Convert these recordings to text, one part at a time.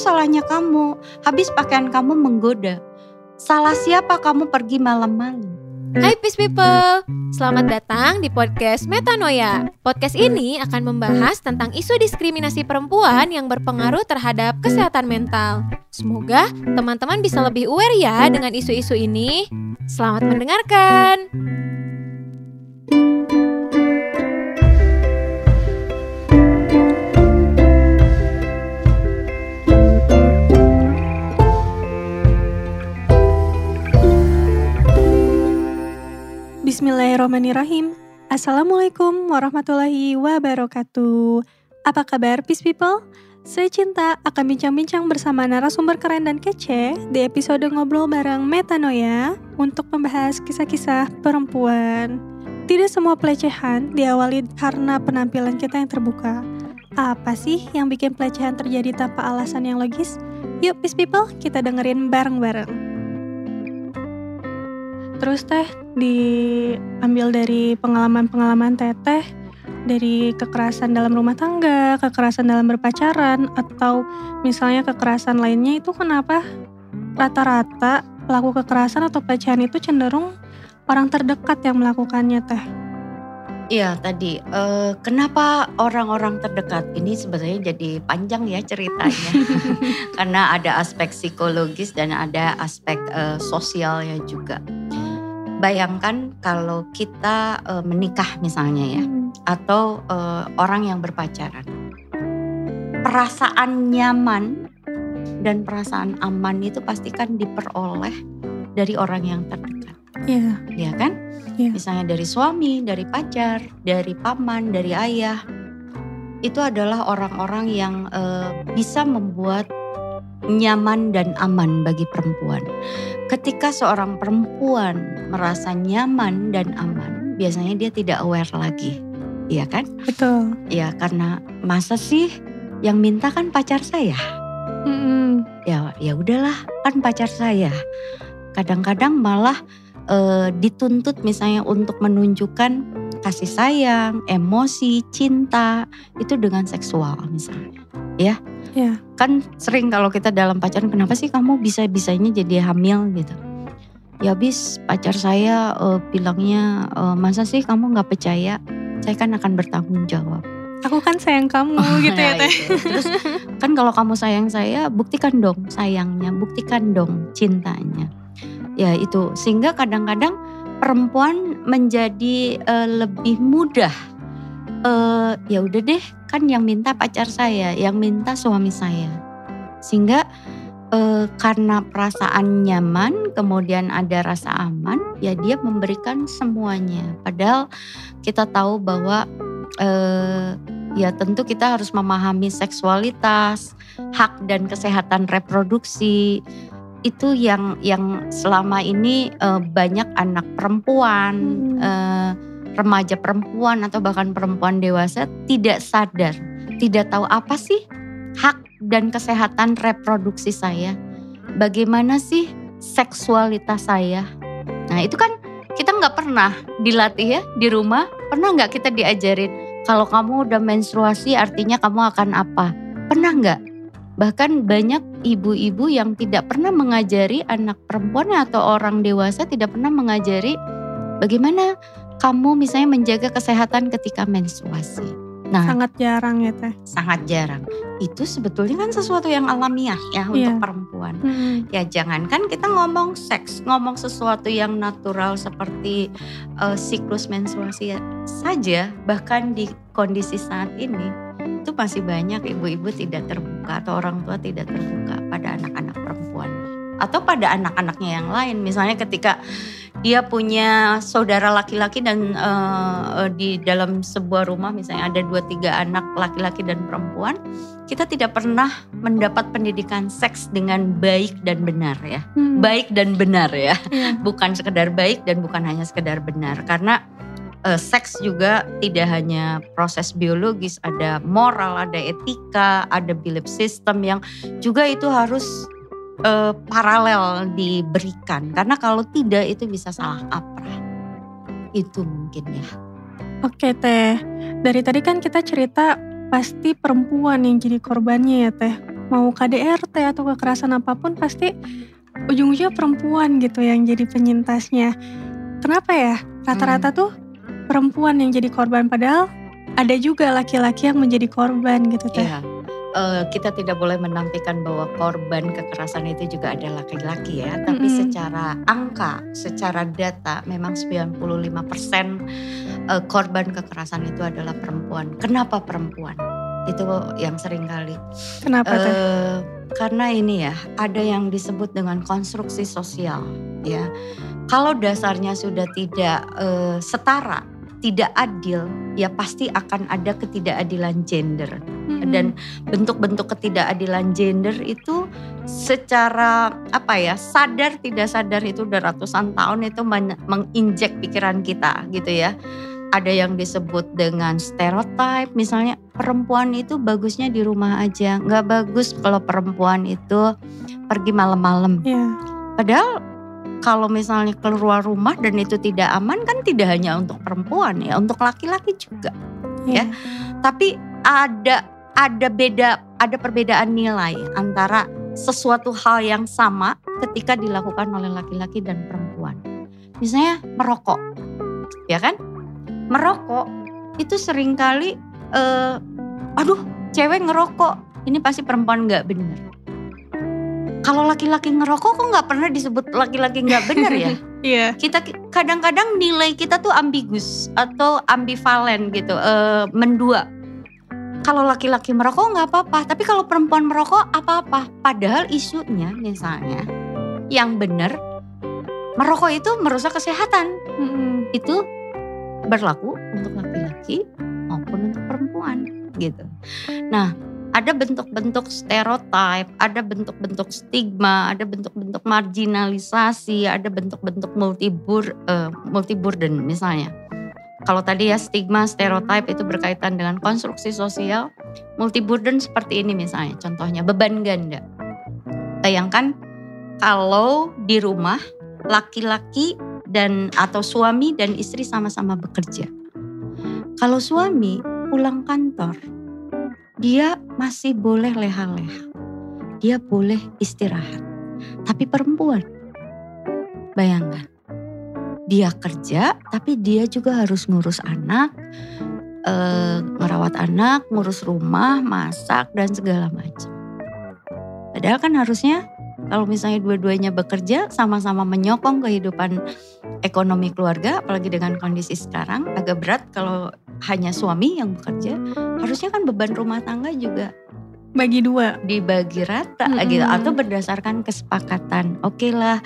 salahnya kamu. Habis pakaian kamu menggoda. Salah siapa kamu pergi malam-malam? Hai Peace People, selamat datang di podcast Metanoia. Podcast ini akan membahas tentang isu diskriminasi perempuan yang berpengaruh terhadap kesehatan mental. Semoga teman-teman bisa lebih aware ya dengan isu-isu ini. Selamat mendengarkan. Bismillahirrahmanirrahim. Assalamualaikum warahmatullahi wabarakatuh. Apa kabar Peace People? Saya Cinta akan bincang-bincang bersama narasumber keren dan kece di episode ngobrol bareng Metanoia untuk membahas kisah-kisah perempuan. Tidak semua pelecehan diawali karena penampilan kita yang terbuka. Apa sih yang bikin pelecehan terjadi tanpa alasan yang logis? Yuk Peace People, kita dengerin bareng-bareng. Terus teh diambil dari pengalaman-pengalaman teteh dari kekerasan dalam rumah tangga, kekerasan dalam berpacaran, atau misalnya kekerasan lainnya itu kenapa? Rata-rata pelaku kekerasan atau pelecehan itu cenderung orang terdekat yang melakukannya teh? Iya tadi, uh, kenapa orang-orang terdekat? Ini sebenarnya jadi panjang ya ceritanya, karena ada aspek psikologis dan ada aspek uh, sosialnya juga bayangkan kalau kita uh, menikah misalnya ya hmm. atau uh, orang yang berpacaran perasaan nyaman dan perasaan aman itu pastikan diperoleh dari orang yang terdekat Iya yeah. ya kan yeah. misalnya dari suami dari pacar dari paman dari ayah itu adalah orang-orang yang uh, bisa membuat nyaman dan aman bagi perempuan. Ketika seorang perempuan merasa nyaman dan aman, biasanya dia tidak aware lagi. Iya kan? Betul. Ya karena masa sih yang minta kan pacar saya. Mm -hmm. Ya ya udahlah kan pacar saya. Kadang-kadang malah e, dituntut misalnya untuk menunjukkan kasih sayang, emosi, cinta itu dengan seksual misalnya. Ya, Ya. Kan sering kalau kita dalam pacaran kenapa sih kamu bisa-bisanya jadi hamil gitu. Ya habis pacar saya uh, bilangnya uh, masa sih kamu nggak percaya saya kan akan bertanggung jawab. Aku kan sayang kamu oh, gitu ya, ya teh. Terus kan kalau kamu sayang saya buktikan dong sayangnya, buktikan dong cintanya. Ya itu sehingga kadang-kadang perempuan menjadi uh, lebih mudah uh, ya udah deh kan yang minta pacar saya, yang minta suami saya. Sehingga uh, karena perasaan nyaman, kemudian ada rasa aman, ya dia memberikan semuanya. Padahal kita tahu bahwa uh, ya tentu kita harus memahami seksualitas, hak dan kesehatan reproduksi itu yang yang selama ini uh, banyak anak perempuan hmm. uh, remaja perempuan atau bahkan perempuan dewasa tidak sadar, tidak tahu apa sih hak dan kesehatan reproduksi saya. Bagaimana sih seksualitas saya? Nah itu kan kita nggak pernah dilatih ya di rumah. Pernah nggak kita diajarin kalau kamu udah menstruasi artinya kamu akan apa? Pernah nggak? Bahkan banyak ibu-ibu yang tidak pernah mengajari anak perempuan atau orang dewasa tidak pernah mengajari bagaimana kamu misalnya menjaga kesehatan ketika menstruasi. Nah, sangat jarang ya teh. Sangat jarang. Itu sebetulnya kan sesuatu yang alamiah ya yeah. untuk perempuan. Hmm. Ya jangankan kita ngomong seks, ngomong sesuatu yang natural seperti uh, siklus menstruasi saja, bahkan di kondisi saat ini itu masih banyak ibu-ibu tidak terbuka atau orang tua tidak terbuka pada anak-anak perempuan atau pada anak-anaknya yang lain. Misalnya ketika dia punya saudara laki-laki dan uh, di dalam sebuah rumah misalnya ada dua tiga anak laki-laki dan perempuan kita tidak pernah mendapat pendidikan seks dengan baik dan benar ya hmm. baik dan benar ya hmm. bukan sekedar baik dan bukan hanya sekedar benar karena uh, seks juga tidak hanya proses biologis ada moral ada etika ada belief system yang juga itu harus uh, paralel diberikan karena kalau tidak itu bisa salah kaprah itu mungkin ya oke teh dari tadi kan kita cerita pasti perempuan yang jadi korbannya ya teh mau KDRT atau kekerasan apa pun pasti ujung-ujungnya perempuan gitu yang jadi penyintasnya. Kenapa ya? Rata-rata Hmm. tuh perempuan yang jadi korban padahal ada juga laki-laki yang menjadi korban gitu teh. Iya. Eh, kita tidak boleh menampilkan bahwa korban kekerasan itu juga ada laki-laki ya, tapi Mm-mm. secara angka, secara data memang 95% eh, korban kekerasan itu adalah perempuan. Kenapa perempuan? Itu yang sering kali. Kenapa teh? Eh, karena ini ya, ada yang disebut dengan konstruksi sosial ya. Kalau dasarnya sudah tidak eh, setara, tidak adil, ya pasti akan ada ketidakadilan gender Mm-mm. dan bentuk-bentuk ketidakadilan gender itu secara apa ya sadar tidak sadar itu udah ratusan tahun itu men- menginjek pikiran kita gitu ya ada yang disebut dengan stereotype misalnya perempuan itu bagusnya di rumah aja nggak bagus kalau perempuan itu pergi malam-malam Iya. padahal kalau misalnya keluar rumah dan itu tidak aman kan tidak hanya untuk perempuan ya untuk laki-laki juga Iya. ya. tapi ada ada beda ada perbedaan nilai antara sesuatu hal yang sama ketika dilakukan oleh laki-laki dan perempuan. Misalnya merokok, ya kan? Merokok itu sering kali, eh, aduh, cewek ngerokok, ini pasti perempuan nggak bener. Kalau laki-laki ngerokok kok nggak pernah disebut laki-laki nggak bener ya? Iya. kita kadang-kadang nilai kita tuh ambigus atau ambivalen gitu, eh, mendua. Kalau laki-laki merokok nggak apa-apa, tapi kalau perempuan merokok apa-apa. Padahal isunya misalnya yang benar merokok itu merusak kesehatan. Mm-mm. Itu berlaku untuk laki-laki maupun untuk perempuan gitu. Nah, ada bentuk-bentuk stereotip, ada bentuk-bentuk stigma, ada bentuk-bentuk marginalisasi, ada bentuk-bentuk multibur eh, multiburden misalnya. Kalau tadi ya stigma, stereotip itu berkaitan dengan konstruksi sosial, multiburden seperti ini misalnya, contohnya beban ganda. Bayangkan kalau di rumah laki-laki dan atau suami dan istri sama-sama bekerja. Kalau suami pulang kantor, dia masih boleh leha-leha. Dia boleh istirahat. Tapi perempuan, bayangkan. Dia kerja, tapi dia juga harus ngurus anak, eh, ngerawat anak, ngurus rumah, masak, dan segala macam. Padahal kan harusnya kalau misalnya dua-duanya bekerja, sama-sama menyokong kehidupan ekonomi keluarga, apalagi dengan kondisi sekarang agak berat kalau hanya suami yang bekerja, harusnya kan beban rumah tangga juga Bagi dua. dibagi rata Mm-mm. gitu atau berdasarkan kesepakatan. Oke lah,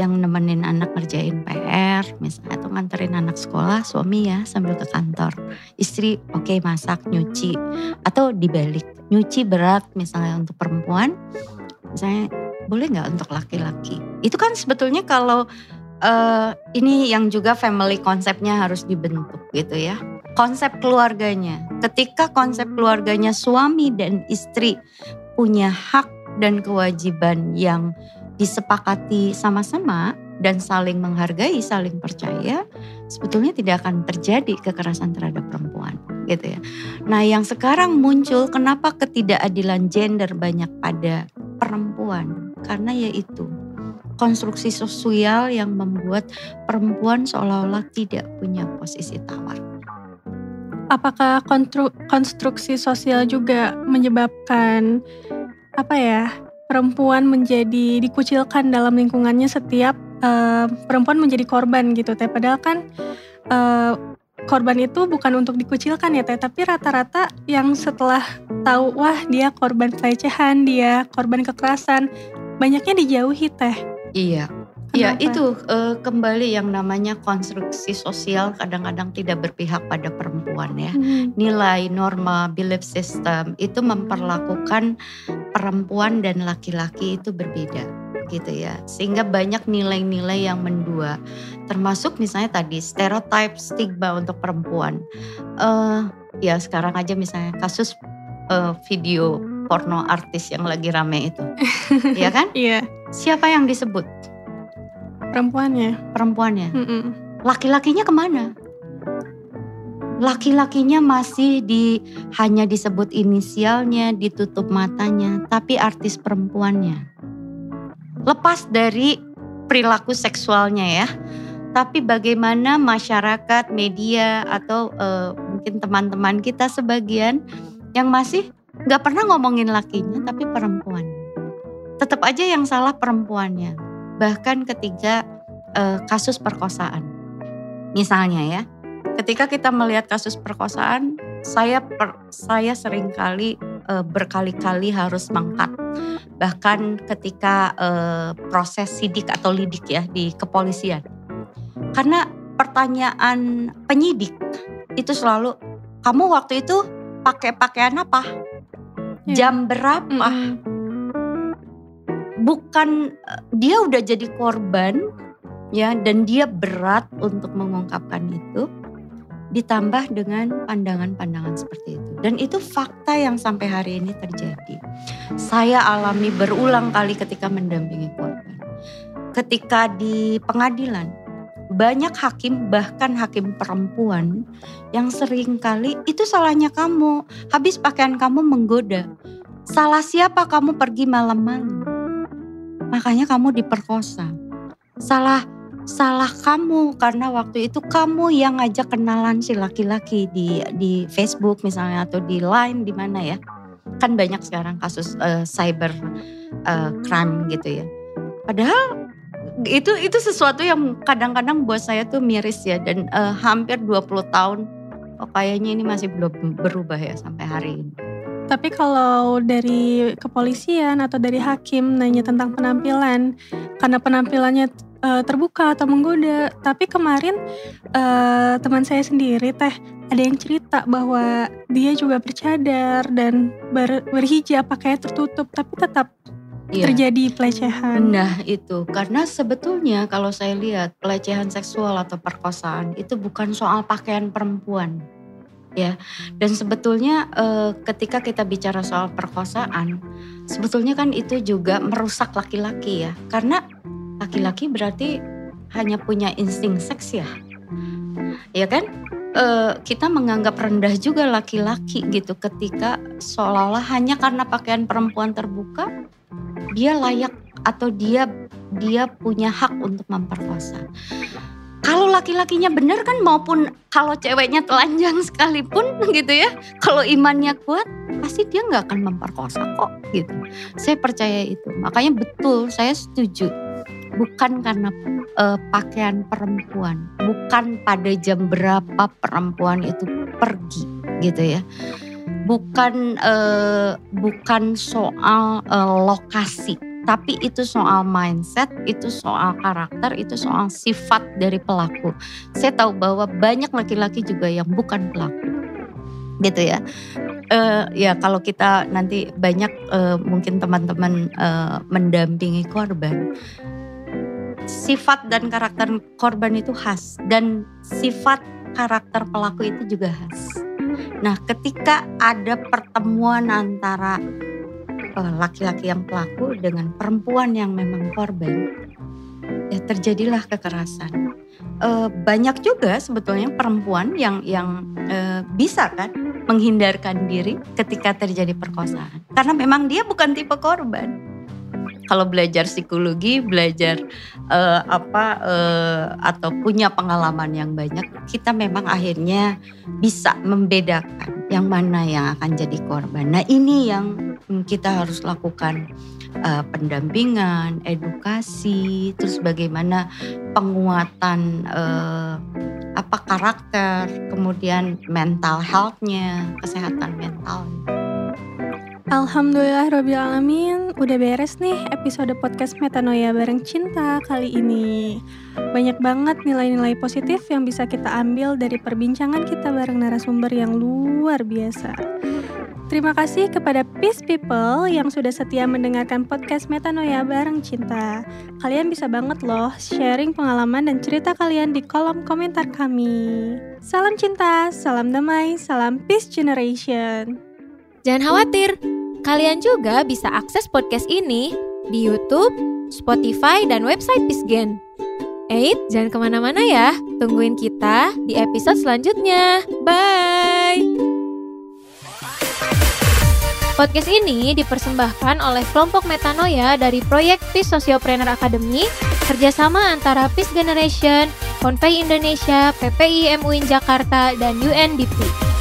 yang nemenin anak ngerjain PR, misalnya atau nganterin anak sekolah, suami ya sambil ke kantor. Istri oke masak, nyuci atau dibalik. Nyuci berat misalnya untuk perempuan, misalnya boleh nggak untuk laki-laki? Itu kan sebetulnya kalau eh, ini yang juga family konsepnya harus dibentuk gitu ya. Konsep keluarganya. Ketika konsep keluarganya suami dan istri punya hak dan kewajiban yang disepakati sama-sama dan saling menghargai, saling percaya, sebetulnya tidak akan terjadi kekerasan terhadap perempuan, gitu ya. Nah, yang sekarang muncul kenapa ketidakadilan gender banyak pada perempuan? Karena yaitu konstruksi sosial yang membuat perempuan seolah-olah tidak punya posisi tawar. Apakah kontru- konstruksi sosial juga menyebabkan apa ya perempuan menjadi dikucilkan dalam lingkungannya setiap eh, perempuan menjadi korban gitu teh padahal kan eh, korban itu bukan untuk dikucilkan ya teh tapi rata-rata yang setelah tahu wah dia korban pelecehan dia korban kekerasan banyaknya dijauhi teh Iya. Ya itu eh, kembali yang namanya konstruksi sosial kadang-kadang tidak berpihak pada perempuan ya. Hmm. Nilai, norma, belief system itu memperlakukan perempuan dan laki-laki itu berbeda gitu ya. Sehingga banyak nilai-nilai yang mendua. Termasuk misalnya tadi stereotype stigma untuk perempuan. eh ya sekarang aja misalnya kasus eh, video porno artis yang lagi rame itu. ya kan? iya Siapa yang disebut? Perempuannya Perempuannya. Mm-mm. Laki-lakinya ke mana? laki-lakinya masih di hanya disebut inisialnya, ditutup matanya, tapi artis perempuannya. Lepas dari perilaku seksualnya ya, tapi bagaimana masyarakat, media atau uh, mungkin teman-teman kita sebagian yang masih nggak pernah ngomongin lakinya, tapi perempuan. Tetap aja yang salah perempuannya. Bahkan ketika uh, kasus perkosaan, misalnya ya, ketika kita melihat kasus perkosaan, saya per, saya sering kali uh, berkali-kali harus mangkat. Bahkan ketika uh, proses sidik atau lidik ya di kepolisian karena pertanyaan penyidik itu selalu kamu waktu itu pakai pakaian apa? Ya. Jam berapa? Mm -hmm. Bukan dia udah jadi korban ya dan dia berat untuk mengungkapkan itu ditambah dengan pandangan-pandangan seperti itu. Dan itu fakta yang sampai hari ini terjadi. Saya alami berulang kali ketika mendampingi korban. Ketika di pengadilan banyak hakim bahkan hakim perempuan yang sering kali itu salahnya kamu. Habis pakaian kamu menggoda. Salah siapa kamu pergi malam-malam? Makanya kamu diperkosa. Salah salah kamu karena waktu itu kamu yang ngajak kenalan si laki-laki di di Facebook misalnya atau di Line di mana ya. Kan banyak sekarang kasus uh, cyber uh, crime gitu ya. Padahal itu itu sesuatu yang kadang-kadang buat saya tuh miris ya dan uh, hampir 20 tahun oh kayaknya ini masih belum berubah ya sampai hari ini. Tapi kalau dari kepolisian atau dari hakim nanya tentang penampilan karena penampilannya uh, terbuka atau menggoda, tapi kemarin uh, teman saya sendiri teh ada yang cerita bahwa dia juga bercadar dan ber, berhijab pakainya tertutup tapi tetap iya. terjadi pelecehan. Nah itu karena sebetulnya kalau saya lihat pelecehan seksual atau perkosaan itu bukan soal pakaian perempuan ya. Dan sebetulnya eh, ketika kita bicara soal perkosaan sebetulnya kan itu juga merusak laki-laki ya. Karena laki-laki berarti hanya punya insting seks ya. Ya kan? Uh, kita menganggap rendah juga laki-laki gitu. Ketika seolah-olah hanya karena pakaian perempuan terbuka dia layak atau dia dia punya hak untuk memperkosa. Kalau laki-lakinya benar kan maupun kalau ceweknya telanjang sekalipun gitu ya, kalau imannya kuat pasti dia nggak akan memperkosa kok gitu. Saya percaya itu. Makanya betul saya setuju. Bukan karena uh, pakaian perempuan, bukan pada jam berapa perempuan itu pergi gitu ya bukan uh, bukan soal uh, lokasi tapi itu soal mindset, itu soal karakter, itu soal sifat dari pelaku. Saya tahu bahwa banyak laki-laki juga yang bukan pelaku, gitu ya. Uh, ya kalau kita nanti banyak uh, mungkin teman-teman uh, mendampingi korban, sifat dan karakter korban itu khas dan sifat karakter pelaku itu juga khas. Nah, ketika ada pertemuan antara laki-laki uh, yang pelaku dengan perempuan yang memang korban, ya terjadilah kekerasan. Uh, banyak juga sebetulnya perempuan yang yang uh, bisa kan menghindarkan diri ketika terjadi perkosaan, karena memang dia bukan tipe korban kalau belajar psikologi, belajar uh, apa uh, atau punya pengalaman yang banyak, kita memang akhirnya bisa membedakan yang mana yang akan jadi korban. Nah, ini yang kita harus lakukan uh, pendampingan, edukasi, terus bagaimana penguatan uh, apa karakter, kemudian mental health-nya, kesehatan mental. Alhamdulillah Robil Alamin. Udah beres nih episode podcast Metanoia bareng Cinta kali ini. Banyak banget nilai-nilai positif yang bisa kita ambil dari perbincangan kita bareng narasumber yang luar biasa. Terima kasih kepada Peace People yang sudah setia mendengarkan podcast Metanoia bareng Cinta. Kalian bisa banget loh sharing pengalaman dan cerita kalian di kolom komentar kami. Salam cinta, salam damai, salam peace generation Jangan khawatir, Kalian juga bisa akses podcast ini di YouTube, Spotify, dan website Pisgen. Eits, jangan ke mana-mana ya. Tungguin kita di episode selanjutnya. Bye! Podcast ini dipersembahkan oleh kelompok Metanoia dari proyek Peace Sociopreneur Academy, kerjasama antara Peace Generation, Konvei Indonesia, PPI MUIN Jakarta, dan UNDP.